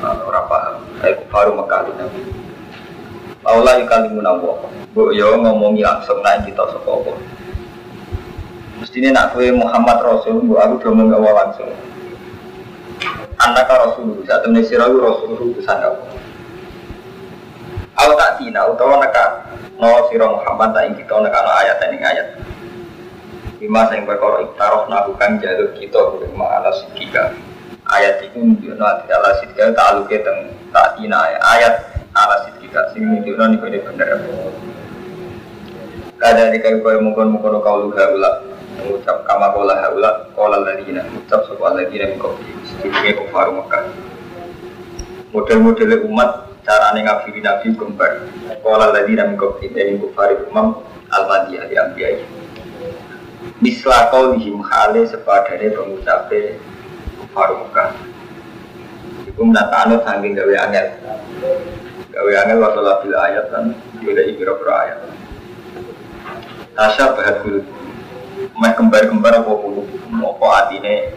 Ora paham. Kayak baru Mekah itu. Allah yukalimuna wa. Bu yo ngomongi langsung nang kita sapa apa. Nak kowe Muhammad Rasul, bu aku do ngomong awal langsung. Anak Rasul, saat temen sira Rasul utusan aku. Aku tak tina utawa neka no sira Muhammad tak ing kita neka no ayat ning ayat. Lima sing perkara iktaroh nabukan jalur kita kurang ala sikika ayat itu nunjukno ati ala sidika ta'aluke teng ta'ina ayat ala sidika sing nunjukno niku ini bener. Kada di kayu kaya mungkon mungkon kau luha ula mengucap kama kola haula kola ladina. Mengucap sopa ladina mikopi sedikitnya kufaru Mekah. Model-model umat cara ngafiri nabi kembar. Kola ladina mikopi dari kufari umam al-madiyah yang biaya Misla kau dihim hale sepadane pengucape kufar Mekah itu menata saking gawe angel. Gawe angel waktu labil ayat kan juga ibro ayat. Tasya bahat dulu Meh kembar-kembar apa bulu Apa atine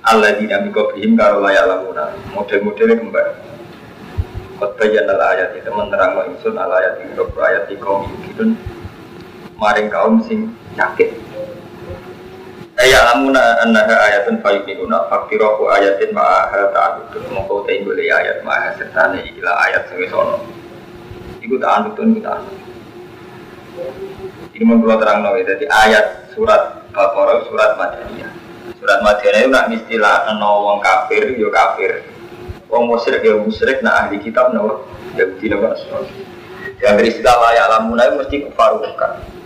Allah dinamika bihim karo layak lamuna. Model-modelnya kembar. Khotbayan al ayat itu menerang wa insun al ayat ibro ayat di kaum Yukidun Maring kaum sing sakit Ayat amuna annaha ayatun fayuqinuna fakirahu ayatin ma'aha ta'adudun Mongko teimbuli ayat ma'aha sertane ikilah ayat sing sono Iku ta'adudun iku ta'adudun Ini menurut terang nawi Jadi ayat surat Al-Qur'an surat Madaniyah. Surat Madaniyah itu nak istilah no wong kafir yo kafir. Wong musyrik ya musyrik nah ahli kitab no Yahudi no Yang istilah layak lamuna itu mesti kufarukan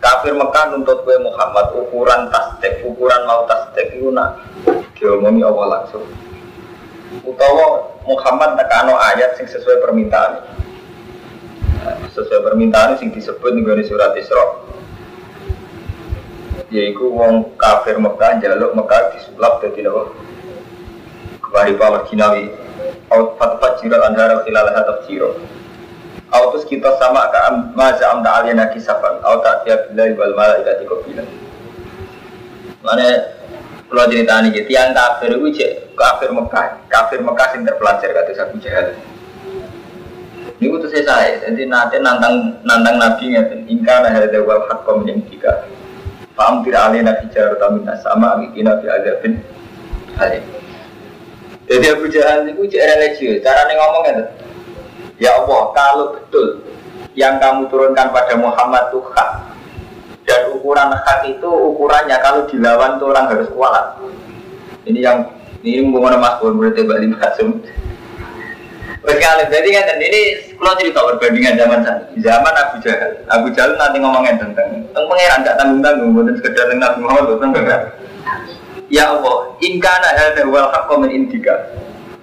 kafir Mekah nuntut kue Muhammad ukuran tasdek ukuran mau tasdek itu nak diomongi awal langsung? Utawa Muhammad nekano ayat sing sesuai permintaan. Sesuai permintaan sing disebut nih surat Isra. Yaitu wong kafir Mekah jaluk Mekah disulap dari nawa kembali Palestinawi Aut fatfat jirat andara khilalah Autus kita sama ke maza amda aliyana kisafan Auta tiap billahi wal malaikati qabila Mana kalau cerita ini gitu, yang kafir itu cek kafir Mekah, kafir Mekah yang terpelajar kata Abu Jahal. Ini itu saya, jadi nanti nantang nantang Nabi ngeten, ingkar ada wal hakom yang tiga. Paham tidak alih nabi jarak tamina sama bikin nabi bin alim. Jadi Abu Jahal itu cek religius, cara ngomongnya tuh. Ya Allah, kalau betul yang kamu turunkan pada Muhammad itu hak. Dan ukuran hak itu ukurannya kalau dilawan tuh orang harus kualat. Ini yang ini mengenai Mas Bun berarti Bali Masum. Sekali, jadi kan ini kalau cerita perbandingan zaman sana, zaman Abu Jahal, Abu Jahal nanti ngomongin tentang tentang pangeran gak tanggung tanggung, bukan sekedar tentang Muhammad, tentang Ya Allah, ingkana ada wal hak komen indika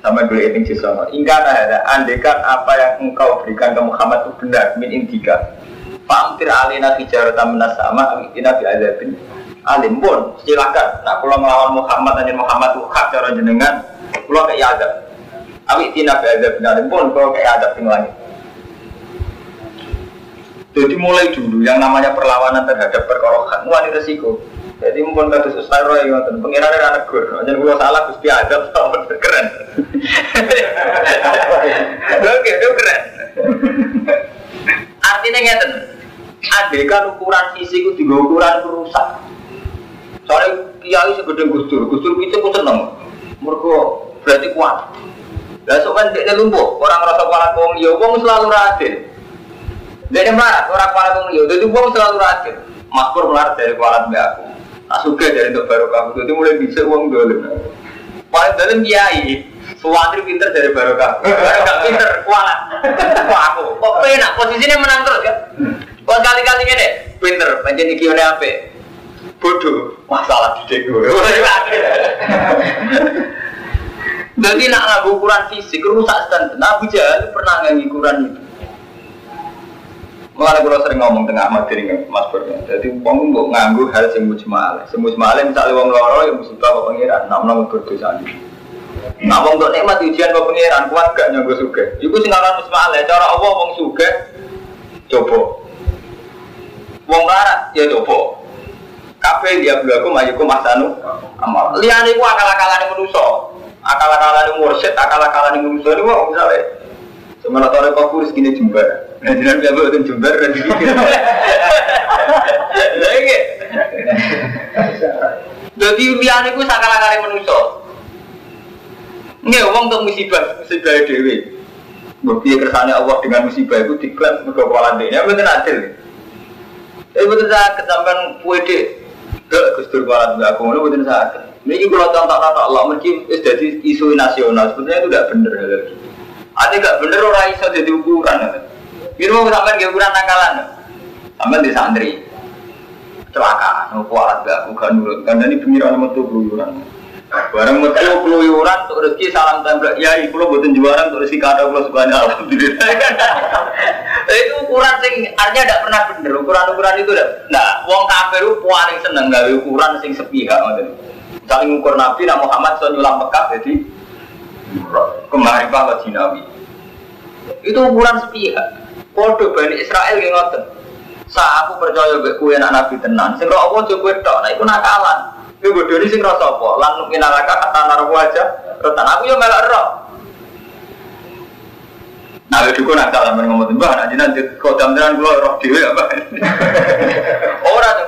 sama dulu ini jisono. Ingkana ada andekan apa yang engkau berikan ke Muhammad itu benar min indika. Famtir alina hijaratan minas sama amitina bi azabin alim pun silakan. Nah kalau melawan Muhammad dan Muhammad itu hak cara jenengan, kalau kayak azab. Awi tina bi azabin alim pun kalau kayak azab yang langit. Jadi mulai dulu yang namanya perlawanan terhadap perkara hak wani resiko. Jadi mungkin kata Ustaz Roy ngoten, pengiran anak gur, jangan gue salah gusti adab sama keren. Oke, itu keren. Artinya ngeten, adegan ukuran fisik itu juga ukuran rusak. Soalnya kiai segede gustur, gustur itu pun seneng. Mereka berarti kuat. Lah kan dia lumpuh, orang rasa kuat wong liya, wong selalu radin. Dia melarat, orang kuat wong liya, jadi wong selalu radin. Makmur melarat dari mbak aku. Tak suka dari untuk kamu, jadi mulai bisa uang dulu. Paling dalam kiai, Suwantri pinter dari barokah. Barokah pinter, kualat. Kok aku? Kok penak posisinya menang terus ya? Kok kali-kali ini pinter, panjang iki oleh apa? Bodoh, masalah di gue. Jadi nak nganggu ukuran fisik rusak standar. Abu Jahal pernah nganggu ukuran itu. Mengenai kalau sering ngomong tengah materi Mas Pur. Jadi uang nggak nganggu hal yang mujmal. Yang mujmal misalnya uang loro yang musibah apa pengiran, nak menang berdosa ini. Nah, wong untuk nikmat ujian kok pengiran kuat gak nyanggo suge. Iku sing aran mujmal. Cara Allah wong suge coba. Wong larat ya coba. Kafe dia belaku majuku masanu amal. Liane ku akal-akalan manusia akal-akalan mursyid, akal-akalan manusia ini wah misalnya Sementara kok kurus gini jembar. Nah, jinan gak boleh jembar dan dikit. Lagi. Jadi liane ku sakala-kali manusia. Nggak, uang untuk musibah, musibah dewi. Bukti kersane Allah dengan musibah itu diklaim mereka kepala dia. Betul adil. Eh betul saya ketampan kue dek. Gak kustur kepala dia aku, betul saya. Ini kalau contoh kata Allah, mungkin jadi isu nasional. Sebenarnya itu tidak benar. Ada nggak benar orang iso jadi ukuran. Ini mau sampai ke ukuran nakalan. Sampai di santri. Celaka, nopo alat gak bukan nurut. Karena ini pengiran metu keluyuran. Barang metu keluyuran untuk rezeki salam tembak. Ya, lo buatin juaran untuk rezeki kado lo sebanyak alhamdulillah. itu ukuran sing artinya tidak pernah bener. Ukuran-ukuran itu tidak. Nah, wong kafir itu paling seneng gawe ukuran sing sepihak. Saling ukur Nabi, Nabi Muhammad so nyulam Mekah jadi kemarin bahwa Jinawi. Itu ukuran sepihak. Podo Bani Israel yang ngoten. Sa aku percaya be kue anak Nabi tenan. Sing roh Allah coba tok, nah iku nakalan. Kowe bodoni sing rasa apa? Lan nukin alaka kata narwa aja. Retan aku yo melok roh. Nah, itu kok nakal men ngomong mbah, nanti nanti kau tenan gua roh dhewe apa. Ora tuh.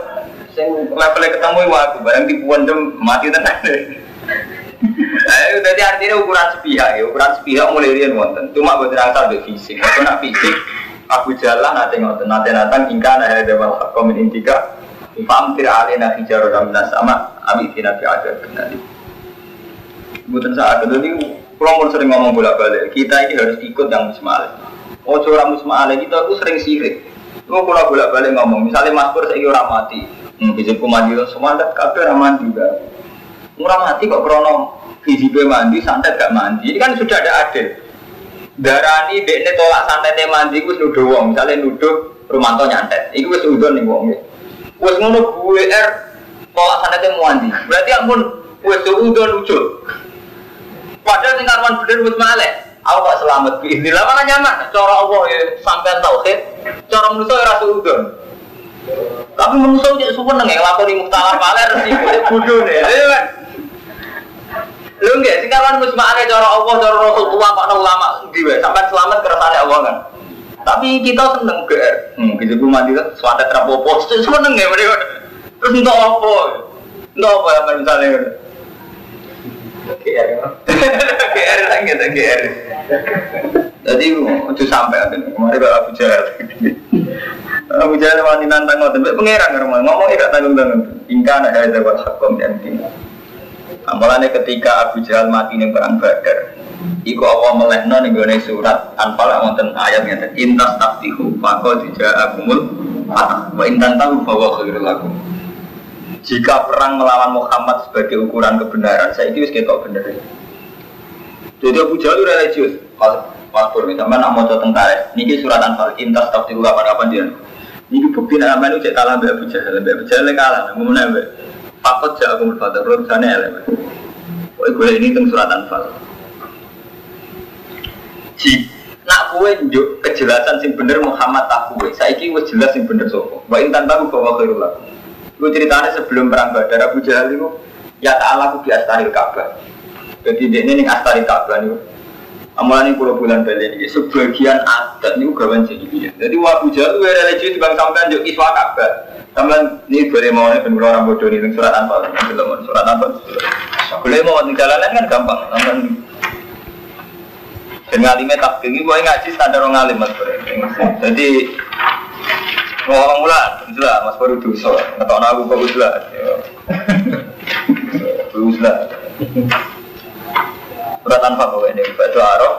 Sing levelnya ketemu aku, barang tipuan jam mati tenan. Ayo, jadi artinya ukuran sepihak ya, ukuran sepihak mulai rian wonten. Cuma buat terangkan di fisik. Aku nak fisik, aku jalan nanti ngoten, nanti nanti ingkar ada dewan hakom ini tiga. Famtir alina hijaru dan sama, abi tina fi ada benar. Bukan saat itu ini, mau sering ngomong bolak balik, kita ini harus ikut yang musma'al. Oh, orang musma'al kita aku sering sirik. Lu kalau bolak balik ngomong, misalnya Mas Pur saya orang mati, hmm, bisa mandi semua ada kafe orang mandi juga. Orang mati kok krono hijibe mandi, santet gak mandi. Ini kan sudah ada adil. Darani dekne tolak santet mandi gue nuduh wong, misalnya nuduh Romanto nyantet. Iku wis udon nih wong. Wis ngono gue er tolak santet mandi. Berarti ampun wis udon lucu. Padahal sing karwan bener wis malek. Aku kok selamat bi. Inilah mana nyaman. Cara Allah ya sampean tauhid. Cara manusia ya rasa udon. Tapi manusia jadi suka nengeng lakoni muhtalah paler sih bodoh nih. Enggak sing kawan musma'ane cara Allah cara Rasulullah kok ulama ndi wae sampai selamat kersane Allah kan. Tapi kita seneng ge. Hmm, gitu gue mandi kan suara terapopo, seneng ya mereka. Terus untuk apa? Untuk apa yang misalnya? GR GR lagi ada GR. Jadi itu sampai ada kemarin kalau Abu Jahal. Abu Jahal wani nantang ngoten, pengeran ngomong ngomong gak tanggung tanggung. Ingkana hadza wal haqqum dan Amalannya ketika Abu Jahal mati nih perang Badar, Iku Allah melehno nih gue surat Anfal wonten ayat ngeten intas taftihu maka tidak akumul fatah wa intan tahu bahwa khairul lakum. Jika perang melawan Muhammad sebagai ukuran kebenaran, saya itu ketok bener. Jadi Abu Jahal religius, Pur, sama nak mau tentara. Niki surat Anfal intas taftihu apa apa dia. Niki bukti nak mana cek kalah Abu Jahal, Abu Jahal kalah, ngomong jauh kumul fatah, belum sana elemen. Oh, gue ini tentang surat Anfal. Ji, nak kue njuk kejelasan sing bener Muhammad tak kue. Saiki wis jelas sing bener sopo. Wa intan tahu bahwa khairul lakum. Gue ceritanya sebelum perang Badar Abu Jahal itu ya ta'ala ku di astaril Ka'bah. Jadi dia ini nih astari Ka'bah nih. Amalan ini pulau bulan balik ini sebagian adat ini gawan jadi Jadi Abu Jahal itu religi di bang sampean juk iswa Ka'bah. Sampean ini boleh mau nih ben orang bodoh nih surat Anfal. Belum surat Anfal. Boleh mau di jalanan kan gampang. Sampean dan ngalimnya tak tinggi, gue ngaji standar orang ngalim mas Jadi ngomong mula, lah mas baru dosa. Nggak aku kok uslah. Uslah surat tanpa bawa ini batu arok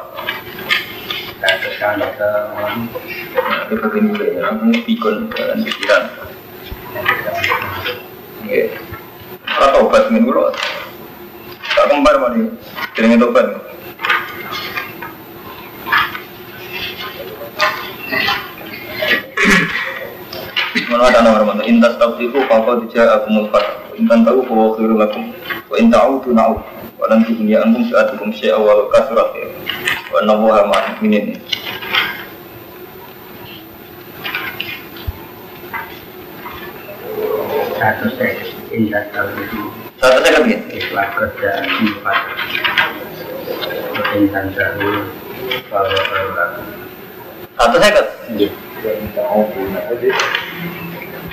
itu begini ya, kamu pikun dan pikiran. Iya. Kalau tobat minggu tak kembar mari, jaringin tobat. Mana ada nomor mana? Intas tahu itu, kau kau tidak aku mufat. Intan tahu kau kiri lakum. Intan tahu. Wa lan tughni ankum sa'atukum syai'a wa kasurat ya. Wa nawaha ma minin. satu saya indah tahu itu Satu saya ikhlas kerja empat perintah dahulu kalau kalau Satu kan. iya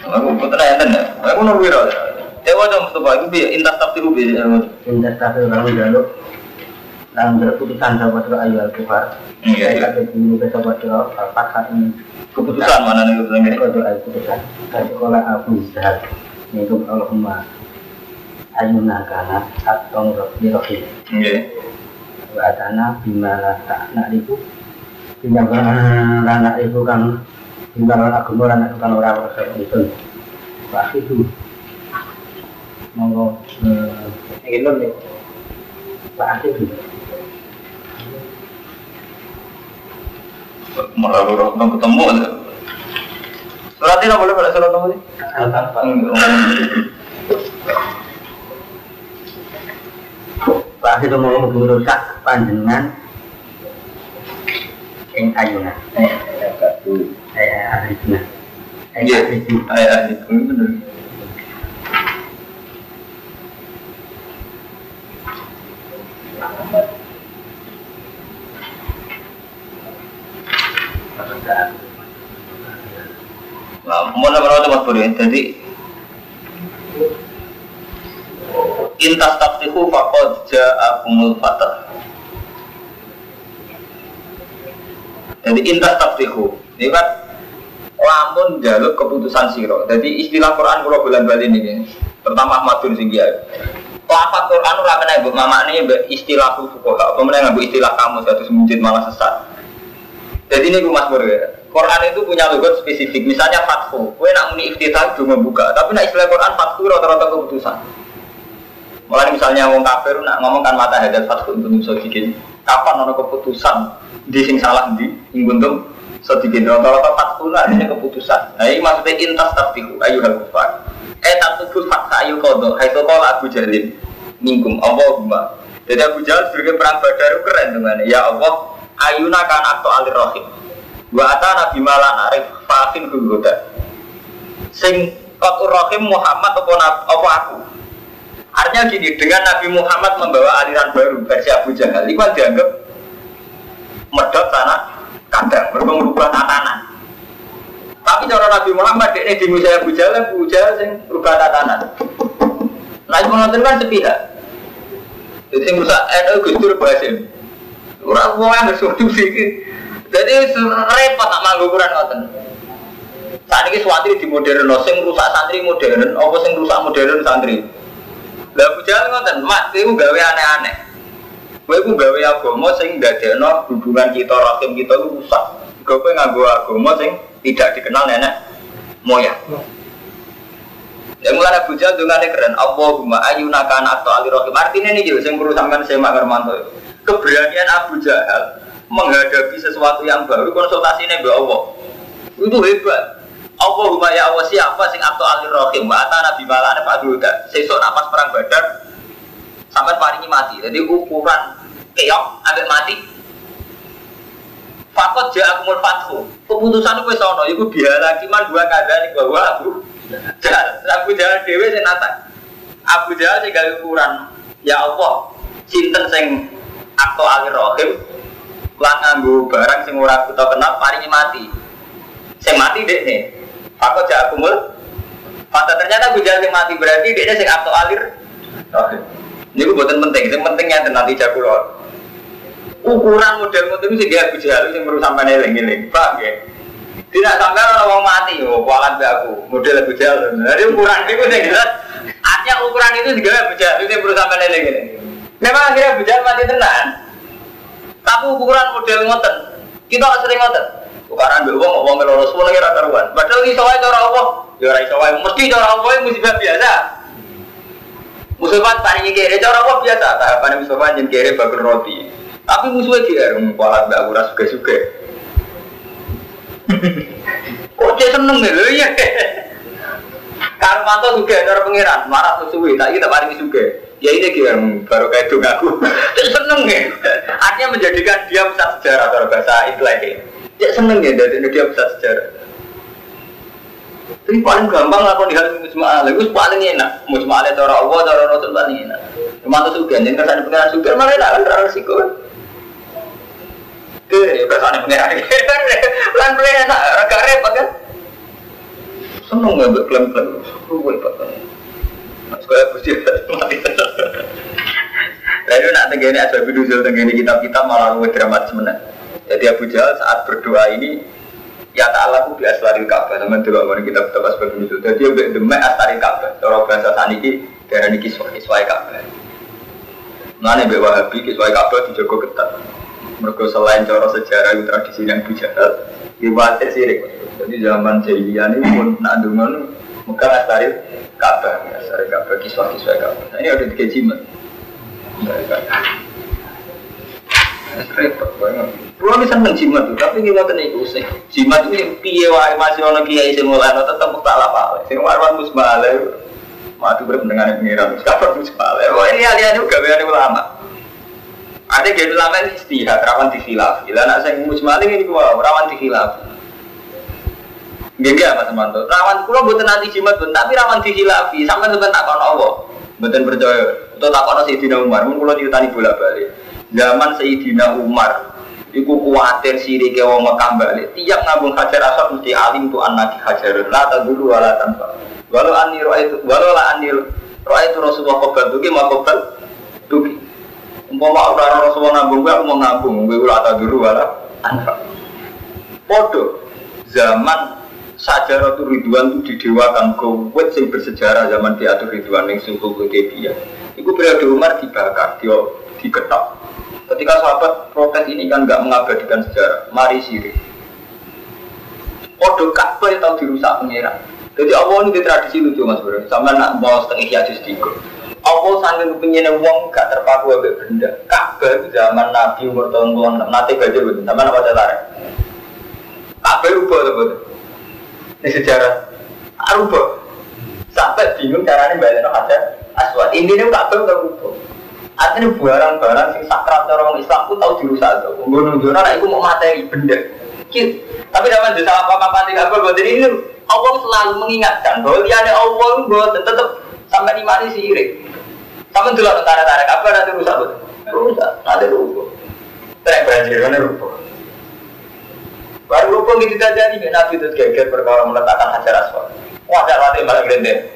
Aku putra ya. Aku nunggu ya. Ya wadah Mustafa itu bi intas tabliku bi. indah tahu kamu jaluk dalam keputusan sahabat doa ayu al-kufar Iya, iya. kata dulu ke sahabat doa apa saat ini Keputusan mana nih keputusan ini? Doa keputusan saya sekolah Abu Zahar Yaitu Allahumma Ayuna kana atong rohbi rohim Iya. wa atana bimala tak nak itu tinggal anak itu kan tinggal agama anak itu kan orang orang itu pasti itu monggo eh ini nih pasti itu Malah orang ketemu. Surat ini boleh pada surat nomor ini? pasti itu mau merusak panjenengan yang ayuna eh eh arifna eh Iya. arifna Ayah itu bener. Nama nama mas Budi. Jadi intas taktiku fakod ja'akumul fatah. Jadi intas taktiku ini kan lamun jaluk keputusan siro. Jadi istilah Quran kalau bulan balik ini, pertama Ahmadun Singgiai. Lafat Quran ora kena mbok mamakne mbok istilah fuqaha, apa istilah kamu satu semujud malah sesat. Jadi ini Mas Bur ya. Quran itu punya logot spesifik. Misalnya fathu, kue nak muni iftitah cuma buka, tapi nak istilah Quran fathu rata-rata keputusan. Mulai misalnya wong kafir nak ngomong kan mata hadat fathu untuk bisa bikin. Kapan ono keputusan di sing salah di ing buntung sedikit rata-rata fathu lah ini keputusan. Nah ini maksudnya intas tafiku ayu hal kufar. Eh tatuku fakta ayu kodo. Hai sekolah Abu Jalil mingkum Allahumma. Jadi Abu Jalil sebagai perang Badar keren dengan ya Allah ayuna kan akto alir rohim. Wa atana bimala arif fatin hugoda. Sing kotur rohim Muhammad nab- apa aku. Artinya gini, dengan Nabi Muhammad membawa aliran baru versi Abu Jahal, itu kan dianggap medot sana kadang berubah tatanan. Tapi cara Nabi Muhammad ini di Musa Abu Jahal, Abu Jahal sing berubah tatanan. Itu nonton kan sepihak. Jadi sing rusak NU Gus Dur berhasil. Orang mau yang bersuatu sih. Jadi repot nak manggung ukuran ngoten. Saat ini suatu di modern, sing rusak santri modern, apa sing rusak modern santri. Lah Jahal ngoten, mak itu gawe aneh-aneh. Kowe iku gawe agama sing ndadekno hubungan kita rahim kita rusak. Kowe nganggo agama sing tidak dikenal nenek moyang. Ya mulai Abu Jahal dungane keren. Allahumma ayuna kana atau ali rahim. Artinya ini yo sing perlu sampean semak Hermanto. Keberanian Abu Jahal menghadapi sesuatu yang baru konsultasinya mbak Allah. Itu hebat. Allahumma ya Allah siapa sing atau ali rahim wa atana bimalane Pak Duda. Sesuk napas perang Badar sampai paringi mati. Jadi ukuran keok ambek mati. Fakot ja akumul fathu. Keputusan itu wis ana iku biara kiman dua kada ning bahwa Abu Jahal. Abu Jahal dhewe sing nata. Abu Jahal sing gawe ukuran ya Allah sinten sing akto alir rohim lan nganggo barang sing ora kita kenal paringi mati. Sing mati dek nih. Fakot ja akumul Fata ternyata Jahal sing mati berarti dia sing akto alir rohim. Ini gue buatan penting, yang pentingnya nanti jago Ukuran model model itu sih Abu Jahal yang perlu sampai neling-neling, paham ya? Tidak sampai orang mau mati, oh kualat be aku, model Abu Jahal. Jadi ukuran itu sih jelas. Artinya ukuran itu juga Abu Jahal yang perlu sampai neling-neling. Memang akhirnya Abu Jahal mati tenan. Tapi ukuran model ngoten, kita sering ngoten. Ukuran be wong wong meloro semua lagi rata ruan. Padahal iso wae cara Allah, ya ora iso wae mesti cara Allah musibah biasa. Musuhan paling kere cara apa biasa tahapan musuhan yang kere bakul roti. Tapi musuhnya kere kualat mbak aku rasa suka suka. Kok dia seneng nih lo ya? Kang mantu juga cara pangeran, marah sesuai, tak kita paling juga. Ya ini yang baru kayak itu ngaku. Dia seneng ya. Artinya menjadikan dia pusat sejarah kalau bahasa intelek. Dia seneng ya dari dia pusat sejarah. Tapi paling gampang lah kalau di hal musma'al, itu paling enak. Musma'al cara Allah, cara Rasul paling enak. Mantu juga, jangan kesan pengeran juga, malah enak kan, terang resiko. Ke, kesan pengeran. Pelan-pelan enak, agak repot kan. Seneng nggak buat klaim-klaim, ruwet banget. Itu nak tenggini ada video tenggini kitab-kitab malah ruwet dramatis sebenarnya. Jadi Abu Jahal saat berdoa ini ya ta'ala ku bi aslaril Ka'bah sama dulu kalau kita kita pas sebagai itu. Jadi dia demek aslaril Ka'bah. Cara bahasa saniki niki kiswah kiswah Ka'bah. Mana mbek Wahabi kiswah Ka'bah dijogo ketat. Mereka selain cara sejarah tradisi yang Abu Jahal, diwatir sirik. Jadi zaman jahiliyah ini pun nak dungan Mekah aslaril Ka'bah, aslaril Ka'bah kiswah kiswah Ka'bah. Nah, ini ada tiga jimat. Repot banget. Pulau bisa seneng jimat tuh, tapi gimana tuh nih sih? Jimat ini piye wae masih ono kiai sing mulai tetep tak apa. Sing warwan musbale. Mati berpendengar pengiran, kapan musbale. Wah ini alih-alih juga biar ulama. Ada gaya ulama ini istihad, rawan dikhilaf. Gila nak saya musbale ini gua rawan dikhilaf. Gak mas Manto. Rawan pulau buatan nanti jimat pun, tapi rawan dikhilafi. Sampai sebentar tak Allah. Buatan percaya. Untuk tak kono Sayyidina Umar, mun kula diutani bolak-balik. Zaman Sayyidina Umar, iku kuatir siri ke wong Mekah balik. Tiap nabung hajar asal mesti alim tu anak hajar. La dulu wala tanpa. Walau ani roa itu, walau la ani roa itu Rasulullah kobal tuki mau kobal tuki. Umpama orang Rasulullah nabung gue, mau nabung. Gue ulah dulu wala tanpa. Podo zaman Sajaratu Ridwan itu didewakan kowet sing bersejarah zaman diatur Ridwan yang sungguh dia. Itu periode Umar dibakar, dia diketok. Ketika sahabat protes ini kan nggak mengabadikan sejarah, mari sirik. Podo Ka'bah yang tahu dirusak pengira. Jadi Allah ini di tradisi lucu mas bro, sama nak mau setengah hiatus tiga. Allah sambil kepingin uang gak terpaku abek benda. Ka'bah zaman Nabi umur tahun puluhan, nanti belajar betul, sama apa tarik. Ka'bah rubah betul. Ini sejarah rubah. Sampai bingung caranya balik aja aswad. Intinya Ka'bah udah rubah. Artinya barang-barang sing sakral cara orang Islam pun tahu dirusak tuh. Gue nunjuk anak itu mau materi benda. Tapi dalam jasa apa-apa tidak buat ini Allah selalu mengingatkan bahwa dia ada Allah buat tetap sampai di mana sirik. Sama dulu tentara-tentara apa nanti rusak betul. Rusak, ada rubuh. Terus banjir mana rubuh. Baru rubuh gitu saja nih Nabi itu geger perkara meletakkan hajar aswad. Wah, ada malah gede.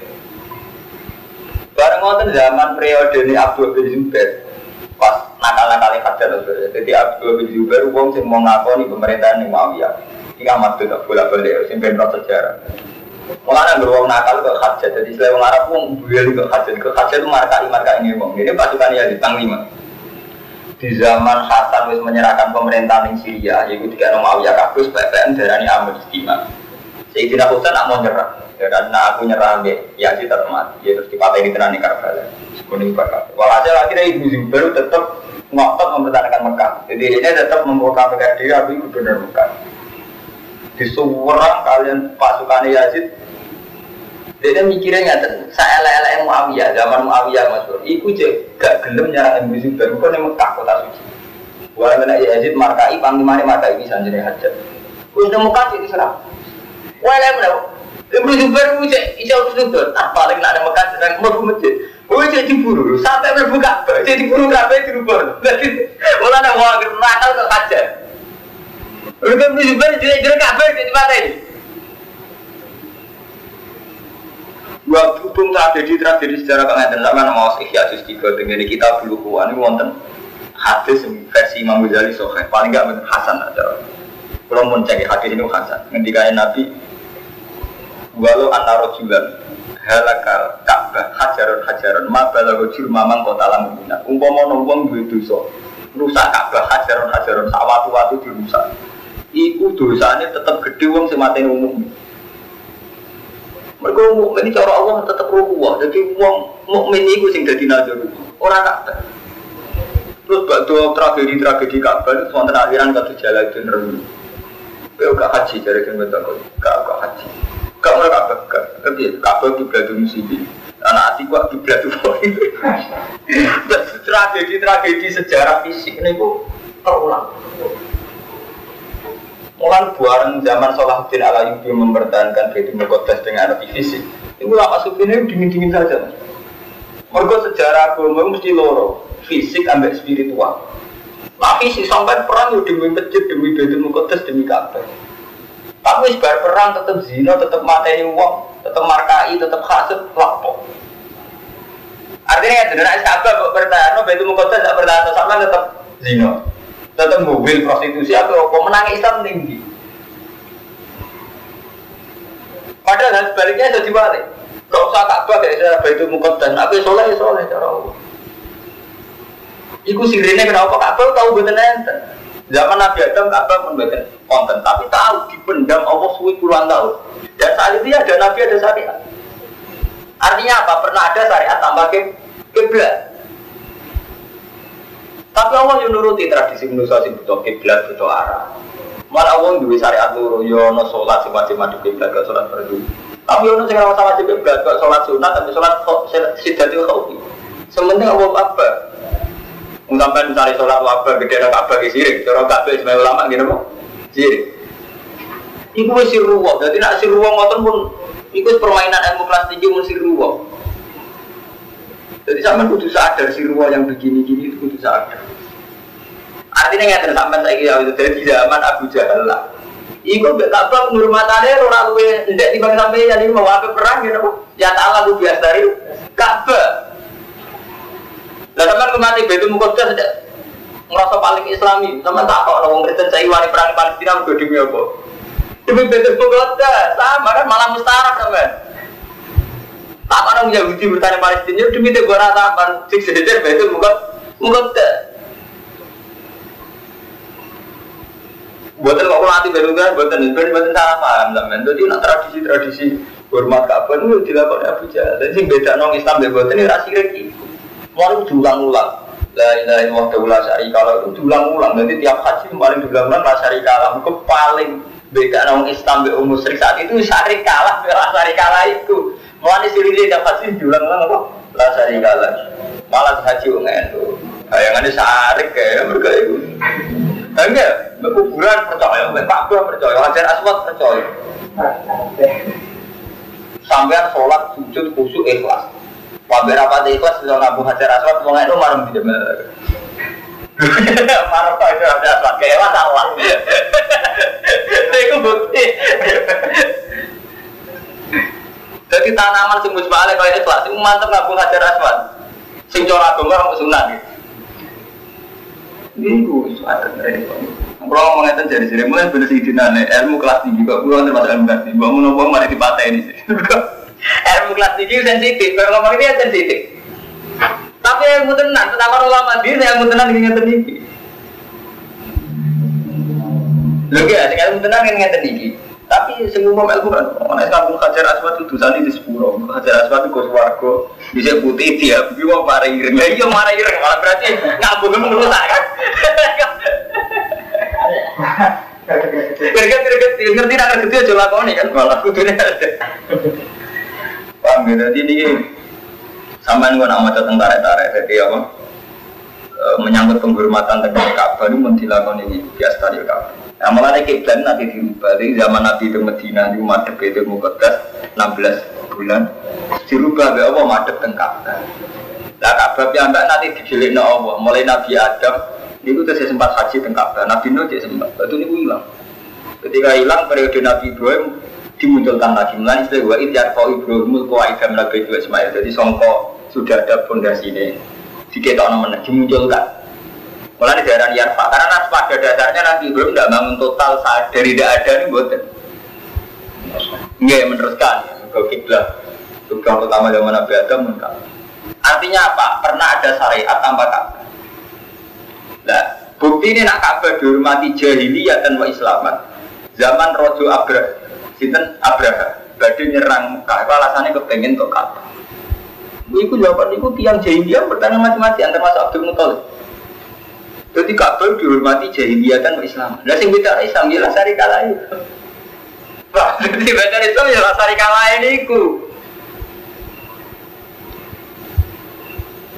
Bareng ngoten zaman periode ini Abdul bin Zubair pas nakal-nakal hajar Jadi Abdul bin Zubair wong sing mau ngakoni pemerintahan yang Muawiyah. Iki amat tuh bola balik sing ben sejarah. Mulanya beruang nakal ke hajar. Jadi selain wong Arab wong beli ke hajar. Ke hajar itu marka marka ini. Ini pasukan ya di Panglima. Di zaman Hasan wis menyerahkan pemerintahan di Syria, yaitu tiga Muawiyah kabus, PPN darani Amr Istimewa. Sayyidina Husain nak mau nyerah ya karena aku nyerah ya ya tetap mati ya terus dipakai di tenani Karbala kuning bakal walhasil akhirnya ibu Zubair tetap ngotot mempertahankan Mekah. Jadi ini tetap memproklamirkan diri aku ibu benar Mekah. Di seorang kalian pasukan Yazid dia mikirnya nggak saya lele Muawiyah zaman Muawiyah mas bro iku gak gelem nyerang ibu Zubair bukan yang Mekah kota suci Walau kena Yazid markai panglimanya markai bisa jadi hajat Udah Mekah sih diserang Walau mana Ibnu Zubair itu cek iso kusnudon, ah paling nak ada Mekah sedang mau masjid. Oh cek diburu, sampai Ka'bah, cek diburu Ka'bah dirubah. Dadi ora ana wong nakal kok kajar. Ibnu Zubair jadi jadi Ka'bah jadi ini. Gua berhubung tragedi tragedi sejarah pengantin sama nama Ihya Juz tiga dengan kita bulu kuan ini wonten hadis versi Imam Ghazali Sohe paling gak bener Hasan aja. Kalau mau cek hadis ini Hasan, ngendikain Nabi walau antara julan halakal ka'bah hajaran hajaran ma balago mamang kota lamu minat umpama wong duwe dosa rusak ka'bah hajaran hajaran sak watu-watu dirusak. Iku dosanya tetap gede wong mateni umum mereka mukmin cara Allah tetap rukuah jadi wong mukmin iku sing dadi nazar orang ka'bah terus bakdo tragedi-tragedi Ka'bah itu wonten aliran kata jalan itu Kau gak haji dari kan betul, gak gak haji Gak mulai Ka'bah. Tapi Ka'bah kiblat musibin. Anak hati gua kiblat itu. Tragedi-tragedi sejarah fisik ini kok terulang. Mulai buaran zaman Salahuddin Alayubi mempertahankan Baitul Muqaddas dengan arti fisik. Itu lama supinnya dingin-dingin saja. Mereka sejarah agama mesti loro, fisik ambek spiritual. Nah fisik sampai perang ya demi masjid, demi Baitul Muqaddas, demi Ka'bah. Tapi sebar perang tetap zina, tetap materi uang, tetap markai, tetap hasud, lapor. Artinya ya, Ka'bah kok bertahan, Baitul Muqaddas tidak bertahan, sama tetap zina tetap mobil prostitusi atau apa menang Islam tinggi padahal sebaliknya jadi balik Gak usah Ka'bah kayak itu mukot dan aku soleh soleh cara Allah. Iku sirine kenapa Ka'bah tahu betul enten. Zaman Nabi Adam Ka'bah betul konten, tapi tahu dipendam Allah suwi puluhan tahun. Dan saat itu ya ada Nabi ada syariat. Artinya apa? Pernah ada syariat tambah ke kiblat. Tapi Allah yang nuruti tradisi manusia sing butuh kiblat butuh arah. Malah Allah duwe syariat loro yo ono salat sing wajib madhep kiblat gak salat fardu. Tapi ono sing ora wajib kiblat gak salat sunat tapi salat sidatul khaufi. Sementing Allah apa? Sampai misalnya sholat wabar gede ada kabar di sirik, cara kabar sebagai ulama gini kok sirik. Iku wis siruwa, jadi nak siruwa ngoten pun iku permainan ilmu kelas tinggi mun siruwa. Jadi sama kudu sadar si ruang yang begini-gini itu kudu sadar. Artinya nggak sampai saya kira itu dari zaman Abu Jahal lah. Iku gak apa penghormatannya orang luwe ndek tiba sampai jadi mau apa perang gitu Ya Allah lu biasa dari Ka'bah. Lah teman kemati betul mukodas saja ngerasa paling Islami. Teman tak kok orang Kristen saya wani perang Palestina udah demi apa? Demi betul mukodas sama kan malah mustarak teman. Tak orang Yahudi bertanya Palestina demi itu gua ratapan sing sedetir itu bukan bukan Buatan kok baru kan, buatan itu buatan salah paham teman. Jadi nak tradisi-tradisi hormat kapan itu dilakukan Abu Jahal. Dan sing beda nong Islam dan buatan ini rasi lagi. Mau diulang-ulang. La ilaha illallah wa syari kalau itu diulang-ulang. Nanti tiap haji paling diulang-ulang la syari kalah. Itu paling beda nong Islam dan umus saat itu syari kalah, la syari kalah itu. Mulai siri dia dapat sih lah apa? Lah sari kalah. Malah haji ungen tuh. Kayangannya sarik kayak mereka itu. Enggak, kuburan percaya, Pak Gua percaya, Hajar Aswad percaya. Sampai sholat sujud khusyuk ikhlas. Wabar apa ikhlas bisa ngabu Hajar Aswad, mau itu marah di apa itu Hajar Aswad, kayak masalah. Itu bukti. Jadi tanaman sing musbale kaya ikhlas, sing mantep ngabung hajar aswad. Sing cara agama orang sunat gue ada mereka. Kalau ngomong ngeten jadi sini, mulai bener sih dinane ilmu kelas tinggi kok. Gue nanti masuk ilmu kelas tinggi. Bangun ngomong mari dipatah ini sih. ilmu kelas tinggi sensitif. Kalau ngomong ini sensitif. Tapi ilmu tenan, tentang ulama diri ilmu tenan ingin ngeten iki. Lho ya, ilmu tenan ingin ngeten iki. Tapi semua ilmu kan, mana kampung hajar aswad itu dosa di sepuro. Hajar aswad itu warga bisa putih dia, tapi mau marah ireng. Lah iya marah ireng, malah berarti menurut saya. Kira-kira kira ngerti nak ngerti aja lakoni kan malah kudunya ada. Paham ya? Jadi ini sampai gue nama tentang tarik-tarik, jadi apa? Menyangkut penghormatan tentang Ka'bah itu ini biasa dari Ka'bah. Nah malah kiblat nanti dirubah dari zaman Nabi ke Medina di madep itu mukadas 16 bulan dirubah be Allah madep tengkap. Nah Ka'bah yang nanti dijilik na Allah mulai Nabi Adam itu terus sempat haji tengkap. Nabi Nuh dia sempat itu ini hilang. Ketika hilang periode Nabi Ibrahim dimunculkan lagi mulai istilah wa idyar kau Ibrahim kau idam nabi itu Ismail jadi songko sudah ada fondasi ini diketok namanya dimunculkan Mulai di daerah Yarfa, karena nas pada dasarnya nanti belum tidak bangun total saat dari tidak ada ini buatan. Enggak meneruskan, ke kiblat. Tugas pertama zaman Nabi Adam enggak. Artinya apa? Pernah ada syariat tanpa Ka'bah. Nah, bukti ini nak Ka'bah dihormati jahiliyah dan Islaman. Zaman Rojo Abrah, Sinten Abraha, badai nyerang. Itu alasannya kepengen untuk Ka'bah. Iku jawaban itu tiang jahiliyah bertanya mati-matian termasuk Abdul Muthalib. Jadi Ka'bah dihormati jahiliyah dan Islam. Nah sing beda Islam jelas hari kala itu. Pak, jadi baca Islam ya lasari kalah ini ku.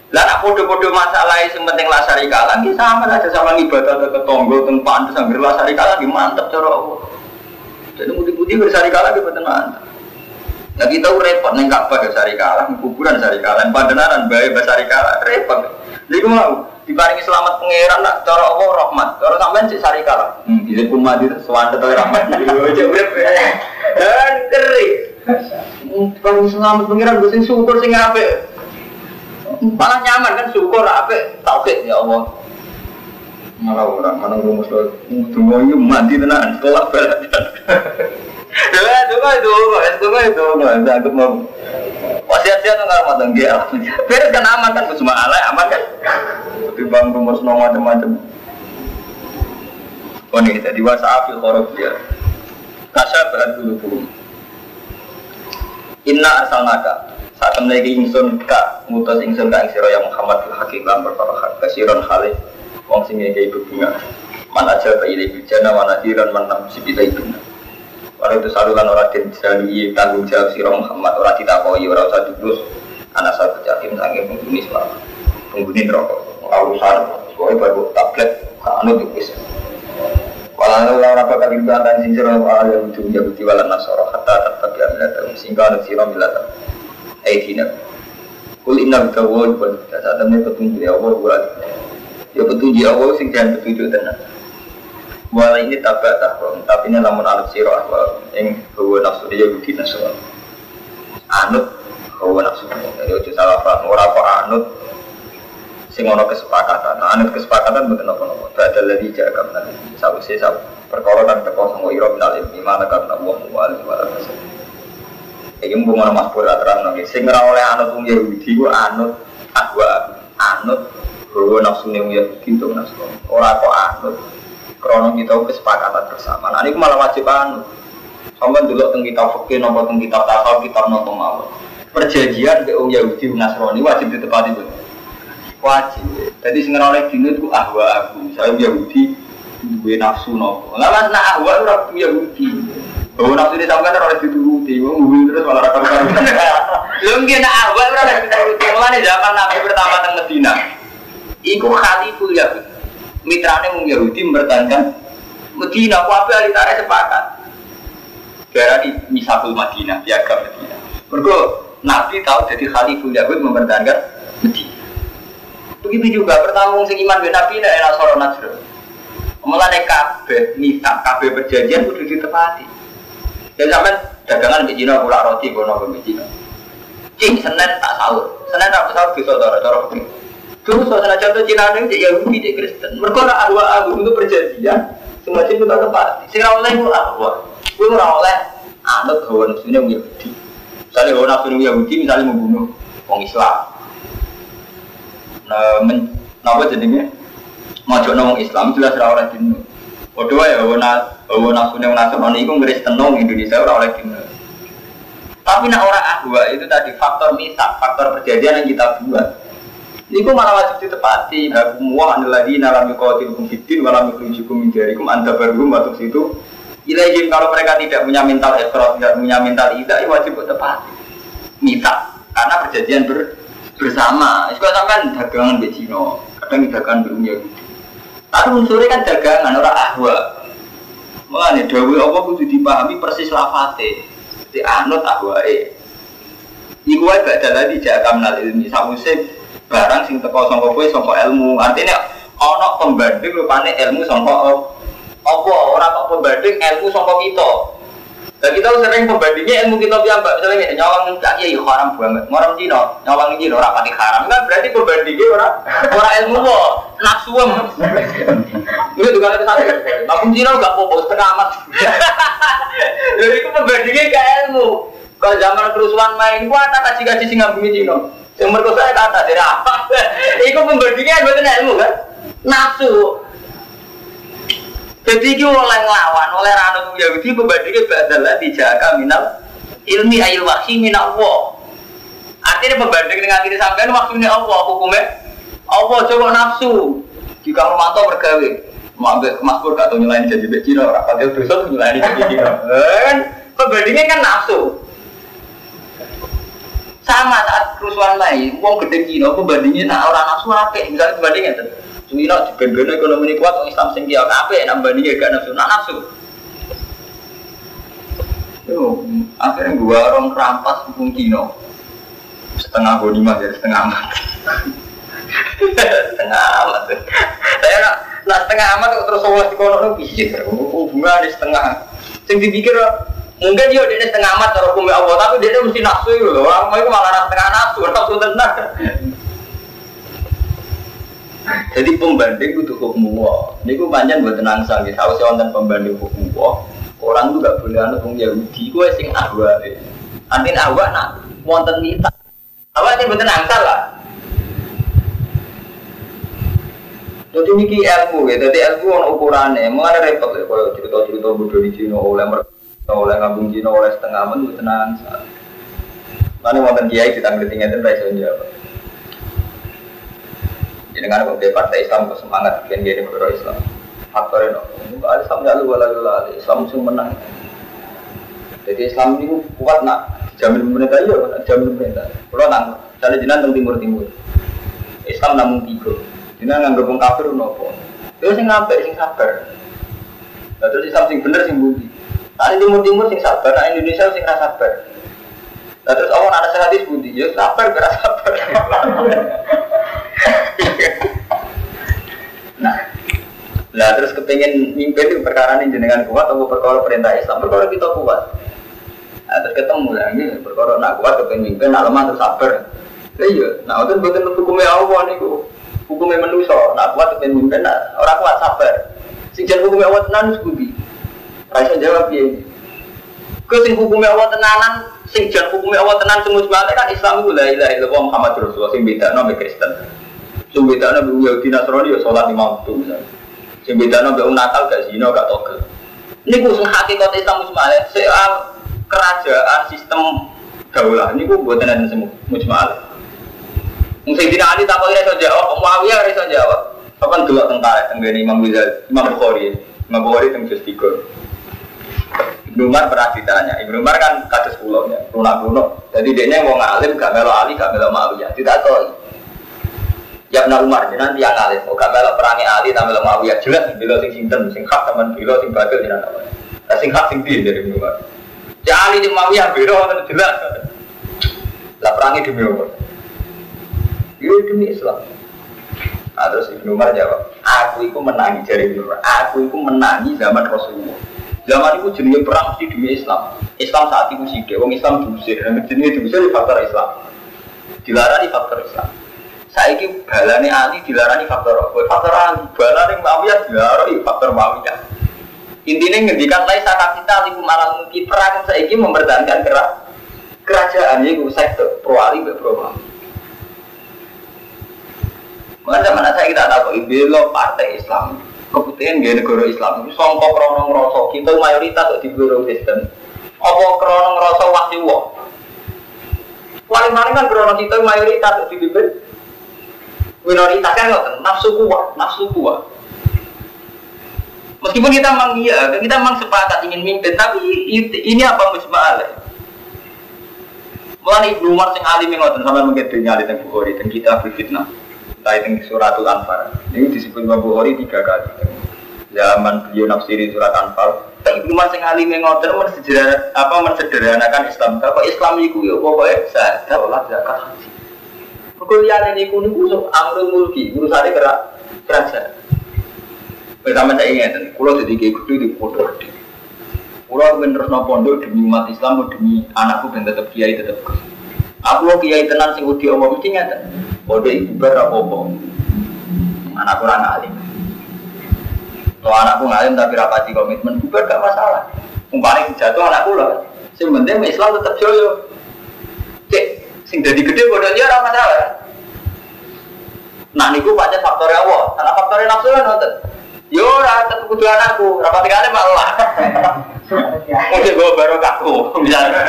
Lah nak podo-podo masalah yang penting lasari kalah, ini sama aja sama ibadah ke ketonggo, tempat sambil lasari kalah, ini mantep cara Allah. Jadi putih-putih bersari kalah, ini betul mantep. Nah kita repot neng Ka'bah ya sari kalah, kuburan sari kalah, padenaran bayi besari kalah, repot. Jadi mau diparingi selamat pangeran nak cara Allah rahmat, cara sampean cek sari kalah. Hmm, bisa kumat itu sewanda tuh rahmat. Aja urip. Dan keri. Diparingi selamat pangeran gue sing syukur sing apik. Malah nyaman kan syukur apik tauhid ya Allah. Malah orang mana rumus lo, tunggu ini mati tenan setelah balik. Dua itu, dua itu, nggak aku mau. Wasiat-wasiat nggak mau tenggi, beres kan aman kan, cuma alay aman kan. Di bang rumor semua macam-macam. Oh nih, jadi wasafi korok dia. Kasar berat dulu dulu. Inna asal naga. Saat menaiki ingsun kak, ngutus ingsun kak siro yang Muhammad fil hakikat berkara hak kasiron khalid. Wong sing ngekei bunga. Mana aja bayi lebih jana, mana diran, mana si kita itu. Walau itu saluran orang dan jalui tanggung jawab si Muhammad. Orang tidak koi orang usah terus anak satu jatim sange penghuni selalu penghuni rokok urusan koi baru tablet. Kanu tipis Walau orang apa kali itu antara sing sira wa ya ujung jabuti wala nasara hatta tetap ya milata sehingga ana sira milata aidina Kul inna bika wa wa saat temen petunjuk ya Allah wa ya petunjuk Allah sing jangan petunjuk tenan Wala ini tabak tahrom, tapi ini namun anut siro ahwal Yang hawa nafsu dia bukti nasuan Anut hawa nafsu Jadi uji salah paham, orang apa anut. Sing ono kesepakatan, nah, anut kesepakatan bukan apa-apa. Badal lagi jaga nanti, sabu sih sabu Perkara kan teko sama iro minal ilmi Mana karena Allah mu'alim wala kasih Ini nanti Sing oleh anut um Yahudi, gua anut Ahwa. Anut hawa nafsu nih Yahudi itu nafsu. Orang apa anut krono kita kesepakatan bersama. Nah ini malah wajib anu. Sampai dulu tentang kitab fikih, nopo tentang kitab tasawuf, kitab nopo mau. Perjanjian ke orang Yahudi Nasrani wajib ditepati itu. Wajib. Jadi sing oleh dino itu ahwa aku. Saya Yahudi duwe nafsu nopo. Lah nak ahwa ora Yahudi. Oh nafsu ini sampai kan oleh dituruti, ngomong terus malah rakam karu. Lu mungkin nak ahwa ora oleh dituruti. Mulane zaman Nabi pertama teng Medina. Iku khaliful Yahudi mitrane mung Yahudi mempertahankan Medina, kuabe alitare sepakat. Gara di misakul Madinah, piagam Medina. Mergo Nabi tahu jadi Khaliful Yahud mempertahankan Medina. Begitu juga pertama sing iman ben Nabi nek ana soro Najr. Mulane kabeh misak, kabeh perjanjian kudu ditepati. Dan sampean dagangan di Cina kula roti kono ke Cina. Cing Senin tak sahur. Senin tak sahur bisa cara-cara Terus soalnya contoh Cina ini jadi Yahudi, jadi Kristen. Mereka nak ahwa ahwa untuk perjanjian. Semacam kita tempat. Sing oleh itu ahwa. Gue ora oleh anut hawa nafsunya Yahudi. Misalnya hawa nafsunya Yahudi misalnya membunuh orang Islam. Nah, men, apa jadinya? Mojok orang Islam jelas ora oleh dino. Waduh ya hawa hawa nafsunya Nasrani itu Kristen nong Indonesia ora oleh dino. Tapi nak orang ahwa itu tadi faktor misak, faktor perjanjian yang kita buat. Niku malah wajib ditepati. Hakum wa lagi nalam yuqatilukum fiddin wa lam yukhrijukum min diyarikum anta barum waktu situ. Ilaihim kalau mereka tidak punya mental ekstros, tidak punya mental ida, ya wajib ditepati. Minta karena perjanjian ber, bersama. Itu sampai dagangan di Cina, kadang dagangan di Yahudi. Tapi unsurnya kan dagangan orang ahwa. Mengenai dawe apa kudu dipahami persis lafate. Di anut ahwae. Iku wae gak ada lagi jaga menal ilmi. Samusik barang sing teko sangka kowe sangka ilmu. Artinya ana pembanding rupane ilmu sangka apa ora kok pembanding ilmu sangka kita. Dan kita sering pembandingnya ilmu kita mbak misalnya nyawang tak iya haram banget, ngoram Cina, nyawang Cina ora pati haram kan berarti pembandingnya ora ora ilmu kok, nafsu em. Itu juga ada satu, tapi Cina gak popo setengah amat. Jadi itu pembandingnya ke ilmu. Kalau zaman kerusuhan main, gua tak kasih kasih singa bumi Cina. Yang merkosa itu kata dari apa? Iku pembandingnya bukan ilmu kan? Nafsu. Jadi itu oleh ngelawan, oleh ranut Yahudi pembandingnya badalah dijaga minal ilmi ayil wahsi minal Allah. Artinya pembanding dengan diri sampean waktunya Allah hukumnya. Allah coba nafsu. Jika Romanto bergawe, Mas Pur gak tau nyelain jadi becino, rapat dia dosa nyelain jadi Cina. Kan Pembandingnya kan nafsu. Sama saat kerusuhan lain, uang gede Cina pembandingnya nah orang nafsu apa? Misalnya pembandingnya tuh. Cina di band ekonomi kuat, orang Islam sing dia apa? Nak bandingnya gak nafsu, nak nafsu. Yo, akhirnya gua orang kerampas hukum Cina. Setengah bodi mah jadi setengah amat. setengah amat. Saya nak nak setengah amat terus Allah dikono no bisik. Hubungan di setengah. Sing dipikir mungkin dia dia setengah amat cara hukum Allah, tapi dia mesti nafsu itu loh. Orang itu malah setengah nafsu, nafsu tenang. Jadi pembanding itu hukum Allah. Ini gue panjang buat tenang sanggih. Tahu sih wonten pembanding hukum Allah. Orang tuh gak boleh anak orang Yahudi. Gue sing ahwa. Antin ahwa nak wonten nita. Ahwa ini buat tenang salah. Jadi ini ilmu ya, jadi ilmu on ukurannya, mengenai repot ya, kalau cerita-cerita bodoh di Cina oleh mereka, oleh ngabung Cina oleh setengah men, tenang. Mana wonten kiai kita ngelitingnya itu rasa jawab. Jadi kan kalau partai Islam semangat bikin dia negara Islam. Faktor itu, ada Islam ya lu lalu Islam sih menang. Jadi Islam ini kuat nak jamin pemerintah iya, jamin pemerintah. Kalau nang, cari jinan teng timur timur. Islam namun tiga. Jinan nggak gabung kafir nopo. Itu sing ngapa sing sabar. Nah, terus Islam sing bener sing budi. Nah, timur timur sing sabar, nah Indonesia sing rasa sabar. Nah, terus orang ada sehati budi, ya sabar berasa sabar. nah, lah terus kepengen mimpin itu perkara ini jenengan kuat atau perkara perintah Islam perkara kita kuat. Nah, terus ketemu ini perkara nak kuat kepengen mimpin, nak lemah terus sabar. Iya, nah itu bukan hukumnya Allah nih hukumnya manusia, nak kuat kepengen mimpin, nak orang kuat sabar. Sing hukumnya Allah tenan sebuti. Raisa jawab ya. Kau sing hukumnya Allah tenanan, sing jangan hukumnya Allah tenan semua sebalik kan Islam itu lah ilah ilah Muhammad Rasulullah sing beda nama Kristen. Sing beda nama Yahudi Nasrani ya sholat lima waktu misalnya. Sing beda nama Natal gak zina gak togel. Ini gue sing hakikat Islam Musmalik soal kerajaan sistem daulah. Ini gue buat tenan semua Musmalik. Mungkin tidak Ali tak boleh jawab, Muawiyah bisa jawab. Kapan dulu tentara tentang Imam Ghazali, Imam Bukhari, Imam Bukhari tentang Juz Ibnu Umar pernah ditanya, Ibnu Umar kan kados pulau ya, lunak lunak. Jadi dia mau ngalim, gak melo Ali, gak melo Muawiyah, tidak tahu. Ya benar Umar, jadi nanti yang ngalim, oh gak melo perangi Ali, tak melo Muawiyah, jelas bila sing sinten, sing hak sama bila sing batil tidak tahu. Nah sing hak sing dia dari Ibnu Umar. Ya Ali di Muawiyah biro, jelas. Lah perangi demi Umar. Iya demi Islam. Nah, terus Ibnu Umar jawab, aku itu menangi dari Ibnu Umar, aku itu menangi zaman Rasulullah. Zaman itu jenis perang mesti demi Islam. Islam saat itu sih, wong Islam diusir, dan jenis diusir di faktor Islam. Dilarang di faktor Islam. Saya ini balani Ali di faktor apa? Faktor Ali, Muawiyah dilarang di faktor Muawiyah. Intinya ngendikan lain saat kita liku malam mungkin perang saya ini mempertahankan kerajaan itu sektor pro Ali pro Muawiyah. Maka zaman saya kita tahu belo partai Islam kebutuhan gaya negara Islam itu songkok krono ngerosok kita mayoritas di negara Kristen. Apa krono ngerosok wahyu wah paling paling kan krono kita mayoritas di bibir minoritas kan nggak nafsu kuat nafsu kuat. Meskipun kita memang iya kita memang sepakat ingin mimpin tapi ini apa musmalah Mulai Ibnu Umar sing alim ngoten sampai dunia alim yang bukhari dan kita berfitnah Itu suratul Anfal. Ini disebut Imam Bukhari tiga kali. Zaman beliau nafsiri surat Anfal. Ibnu Mas yang alim ngotot mensederhanakan apa mensederhanakan Islam. Kalau Islam itu ya pokoknya saya sholat zakat haji. Perkuliahan ini kuno kusuk amrul mulki urusannya gerak kerajaan. Pertama saya ingat, kalau jadi kayak gitu di pondok. Kalau bener no pondok demi umat Islam demi anakku dan tetap kiai tetap Aku kiai tenan sing udah omong mesti ngeten. Bodoh ibu berapa apa Anak kurang alim. Kalau anakku ngalim tapi rapati komitmen, bubar gak masalah. Umpamanya jatuh anakku lah. Sing penting Islam tetap joyo. Cek, sing jadi gede bodoh dia orang masalah. Nah niku pancen faktor Allah, karena faktor nafsu kan nonton. Yo ora tetep kudu anakku, rapati kali malah. Mungkin gue baru kaku, misalnya.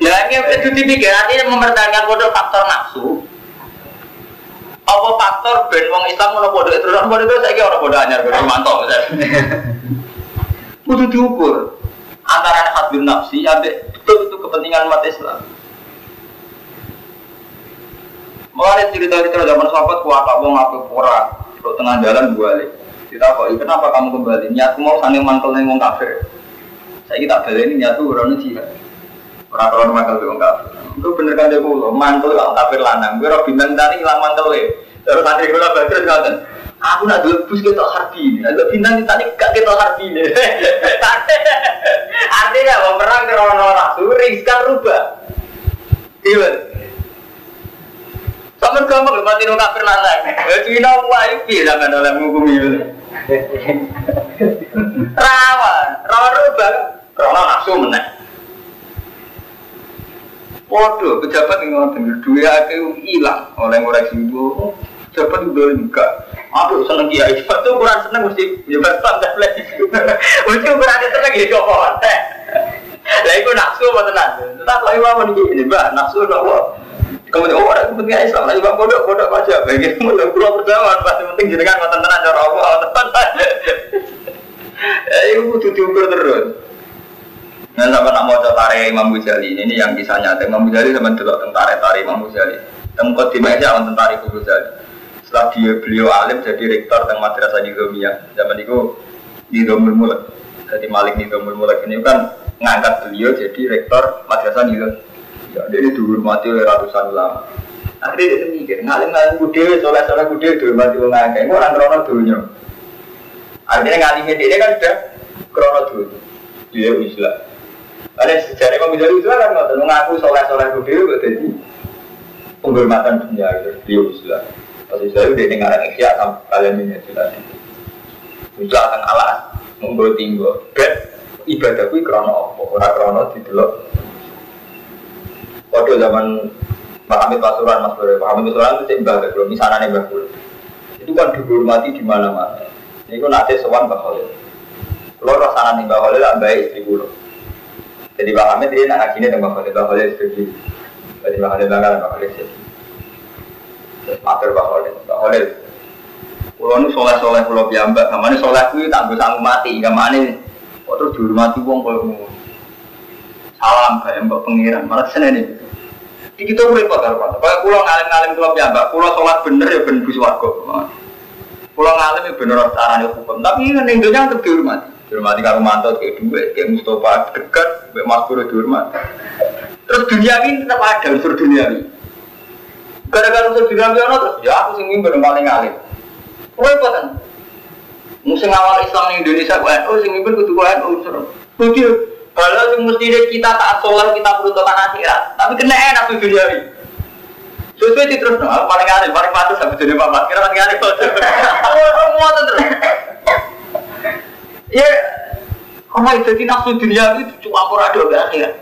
Ya ini itu dipikir nanti mempertahankan bodoh faktor nafsu. Apa faktor ben wong Islam mau bodoh itu orang bodoh itu saya kira orang bodoh anyar bodoh mantap misalnya. Kudu diukur. antara hadun nafsi ambek betul itu kepentingan umat Islam. Mulai cerita-cerita zaman sahabat kuat apa pura, untuk tengah jalan balik. Kita kok, kenapa kamu kembali? Niatku mau sange mantel ning wong kafir. Saya kita balik ini niatku ora jihad. Ora ora mantel wong kafir. Itu bener kan dia kulo, mantel wong kafir lanang. Gue ora bintang tani ilang mantel Terus santri kula badhe ngoten. Aku nak dulu bus kita harbi ini, ada bintang tadi gak kita harbi ini. Artinya mau perang krono rasul, riskan rubah. Iya. Sama gampang mati nung kafir lanang. Ya Cina wae piye sampean oleh ngukumi itu. Rawan, rawan rubah. Krono nafsu meneh. Waduh, pejabat yang ngotot duit hilang oleh ngoreksi itu. Pejabat itu enggak. Aduh, seneng kiai. Kurang seneng mesti nyebat santai lagi. Mesti kurang seneng ya kok Lah iku nafsu apa tenan? Tetap lagi ini, Mbak. Nafsu nopo? Kemudian oh ada kepentingan Islam lagi bang bodoh bodoh aja. Bagi mulai pulau perjalanan pasti penting jenengan ngoten tenan cara Allah tenan. Eh itu kudu diukur terus. Nah, sama nak mau tarik Imam Ghazali ini yang kisah nyata Imam Ghazali sama dulu tentara tarik Imam Ghazali. Tempat di meja tentara Imam Ghazali setelah dia beliau alim jadi rektor tentang madrasah Nizamiyah zaman itu Nizamul Mulk jadi Malik Nizamul Mulk ini kan ngangkat beliau jadi rektor madrasah Nizam ya dia dihormati oleh ratusan ulama. Akhirnya dia mikir ngalim-ngalim kudewe soleh-soleh kudewe dihormati orang ngangkat ini orang krono dunia. Akhirnya ngalimnya dia kan sudah krono dunia. Dia Islam ada sejarah Imam Ghazali itu kan mengaku soleh-soleh kudewe jadi penghormatan dunia itu dia Islam Pasti saya udah dengar ikhya kalian ini jelas. Itu akan alas, membawa tinggal. Bet krono apa? Orang krono di Waktu zaman Pak Hamid Pasuruan, Mas Bro, Pak Hamid Pasuruan itu cek mbak belum misalnya nih mbak Itu kan dihormati di mana-mana. Ini kan nanti sewan Mbak Khalil. Kalau rasanya nih Mbak Khalil lah baik istri guru. Jadi Pak Hamid dia nak ngajinya dengan Mbak Khalil, Mbak Khalil istri Jadi Mbak Khalil bangga Mbak Khalil istri Matur Pak Khalil. Pak Khalil. Kulo nu soleh-soleh kulo piyambak, gamane soleh kuwi tak sanggup mati, gamane kok terus dihormati wong koyo ngono. Salam kayak mbok pengiran, malah senene itu. Di kita urip kok karo Pak. Kayak kulo ngalim-ngalim kulo piyambak, kulo salat bener ya ben bus warga. Kulo ngalim ya bener carane hukum, tapi ning donya tetep dihormati. Dihormati karo mantot kayak duit, kayak Mustafa dekat, kayak Mas Guru dihormati. Terus dunia ini tetap ada unsur dunia ini. Gara-gara usul dinamika ono terus ya aku sing mimpin paling alim. Repot kan? Musim awal Islam di Indonesia oh sing mimpin kudu oh unsur. Kalau mesti kita tak sholat kita peruntukan akhirat, tapi kena enak tuh dunia ini. Sesuai di terus, oh, paling alim, paling patut sampai jadi bapak. Kira paling alim, semua terus. Ya, kalau itu nafsu dunia itu cuma kurang ada akhirat.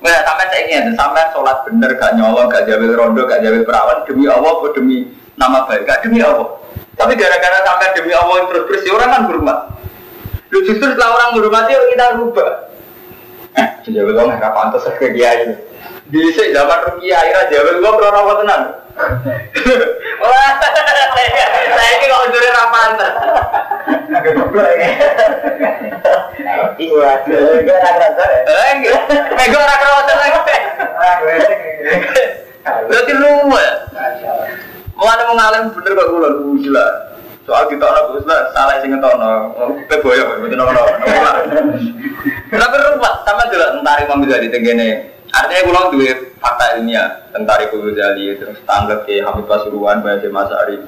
Nah, sampai saya ingin, sampai sholat bener, gak nyolong, gak jawil rondo, gak jawil perawan, demi Allah, demi nama baik, gak demi Allah. Tapi gara-gara sampai demi Allah terus ya orang kan hormat. Lu justru setelah orang hormati, kita rubah. Eh, jawil Allah nggak pantas ke kiai. Di zaman rukia, akhirnya jawil Allah berapa apa tenang. Wah, saya ini juri rapantas. Agak goblok ya. Iya, gue nak rasa. Enggak, gue nak rasa lagi. Berarti lu ya. Mulane mau ngalim bener kok kula gila. Soal kita orang Gus salah sing ngetono. Kita boyo mboten nono. Tapi rupa sama juga tentang Imam Ghazali tenggene. Artinya kula duwe fakta ilmiah tentang Imam Ghazali terus tanggap ke Hamid Pasuruan, Bayi Mas Arif.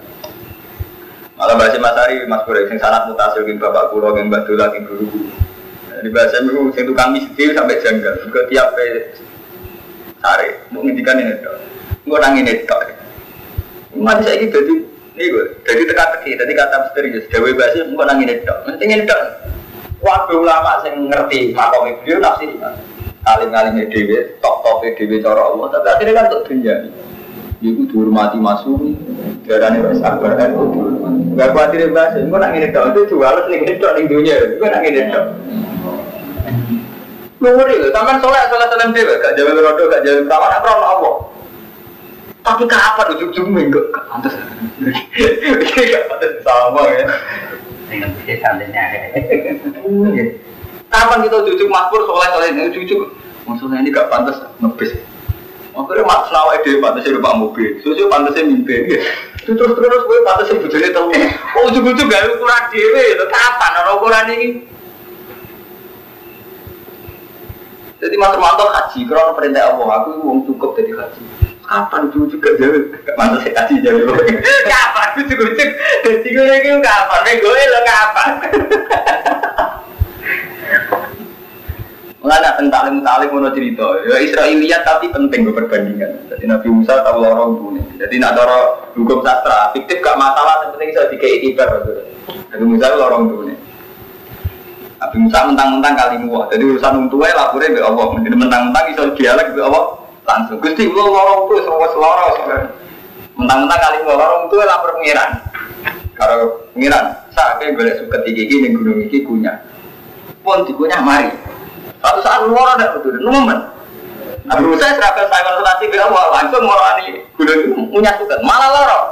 Malah bahasa Mas Ari, Mas Bro, sing sangat mutasil geng bapak kulo, geng batu lagi guru. Di bahasa itu, sing tukang misi sampai janggal. Juga tiap pe sare, mau ngintikan ini dong. Gue nangin dong. Mati saya gitu, jadi ini gue, jadi teka-teki, jadi kata misterius. Dewi bahasa, gue nangin ini dong. Penting ini dong. Waktu ulama sing ngerti makom beliau nafsi alim-alim dewi, top-top dewi cara Allah. Tapi akhirnya kan untuk dunia. Ibu dihormati masuk, darahnya wes sabar kan itu dihormati. Gak khawatir bahasa, gue nak ngini dong, itu jual nih dong nih dunia, gue ngini dong. Nomor itu, taman soleh soleh soleh dewa, gak jawab rodo, gak jawab perawan, apa Allah. Tapi kapan ujung-ujung minggu? Gak pantas. Gak pantas sama ya. Dengan bisa santai Kapan kita cucu makmur soleh soleh ini cucu? Maksudnya ini gak pantas ngebis. Akhirnya mak selawai dia pantasnya rumah mobil, susu pantasnya mimpi. Itu terus terus gue pantasnya bujurnya tahu. Oh cucu-cucu gak ukuran dewe, itu kapan orang ukuran ini? Jadi Mas Romanto haji, kalau perintah Allah, aku uang cukup jadi haji. Kapan cucu gak jauh? Gak pantas haji jauh. Kapan cucu cucu? Jadi gue lagi kapan? Gue lo kapan? Mengenai tentang talim talim mau cerita, ya Israiliyat tapi penting gue perbandingan. Jadi Nabi Musa tahu lorong dunia. Jadi nak doro hukum sastra, fiktif gak masalah, yang penting bisa dikei ibar. Nabi Musa lorong dunia. Nabi Musa mentang-mentang kali muah. Jadi urusan untuknya laporin be Allah. Mentang-mentang bisa dialek be Allah langsung. Gusti lo lorong tuh semua selorong Mentang-mentang kali muah lorong tuh lapor pengiran. Kalau pengiran, saya boleh suka tinggi gini gunung ini punya. Pun dikunyah mari. Satu saat luar ada betul, momen. Nabi Musa serapkan saya konsultasi ke Allah langsung ngorani gunung punya suka, malah lorong.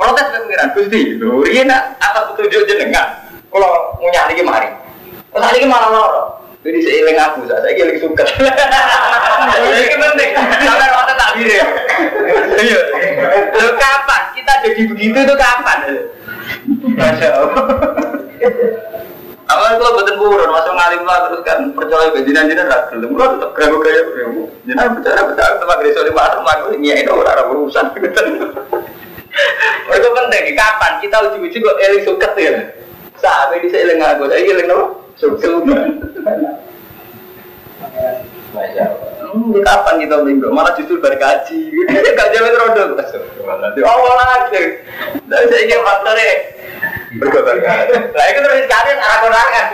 Protes ke pengiran, Gusti, lho, ini atas petunjuk jenengan. Kalau punya lagi mari. Terus ini malah lorong. Jadi seiling aku, saya saya suka. Ini penting, sampai waktu tak ya. Iya. Kapan kita jadi begitu itu kapan? Masya Allah. Awal kalau betul buron, masuk ngalim lah terus kan percaya ke jinan jinan ragu, lu tetap keragu kaya keragu. Jinan bicara bicara tempat gereja atau malu ini itu orang urusan. Itu penting, kapan kita uji-uji kok eling suket ya? Saat ini saya eling aku, saya eling apa? Hmm, kapan kita minggu? Malah justru berkaji. Gak jalan rodok. Oh, lagi. Dan saya ingin faktornya berkobar Lah itu terus sekali arah konangan.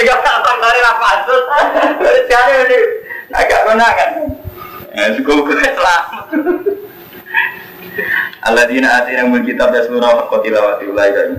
Tiga tahun dari rapasus. Terus sekali ini agak konangan. Ya, cukup selamat. Alladzina atina min kitab yasnuna wa qatilawati ulai dan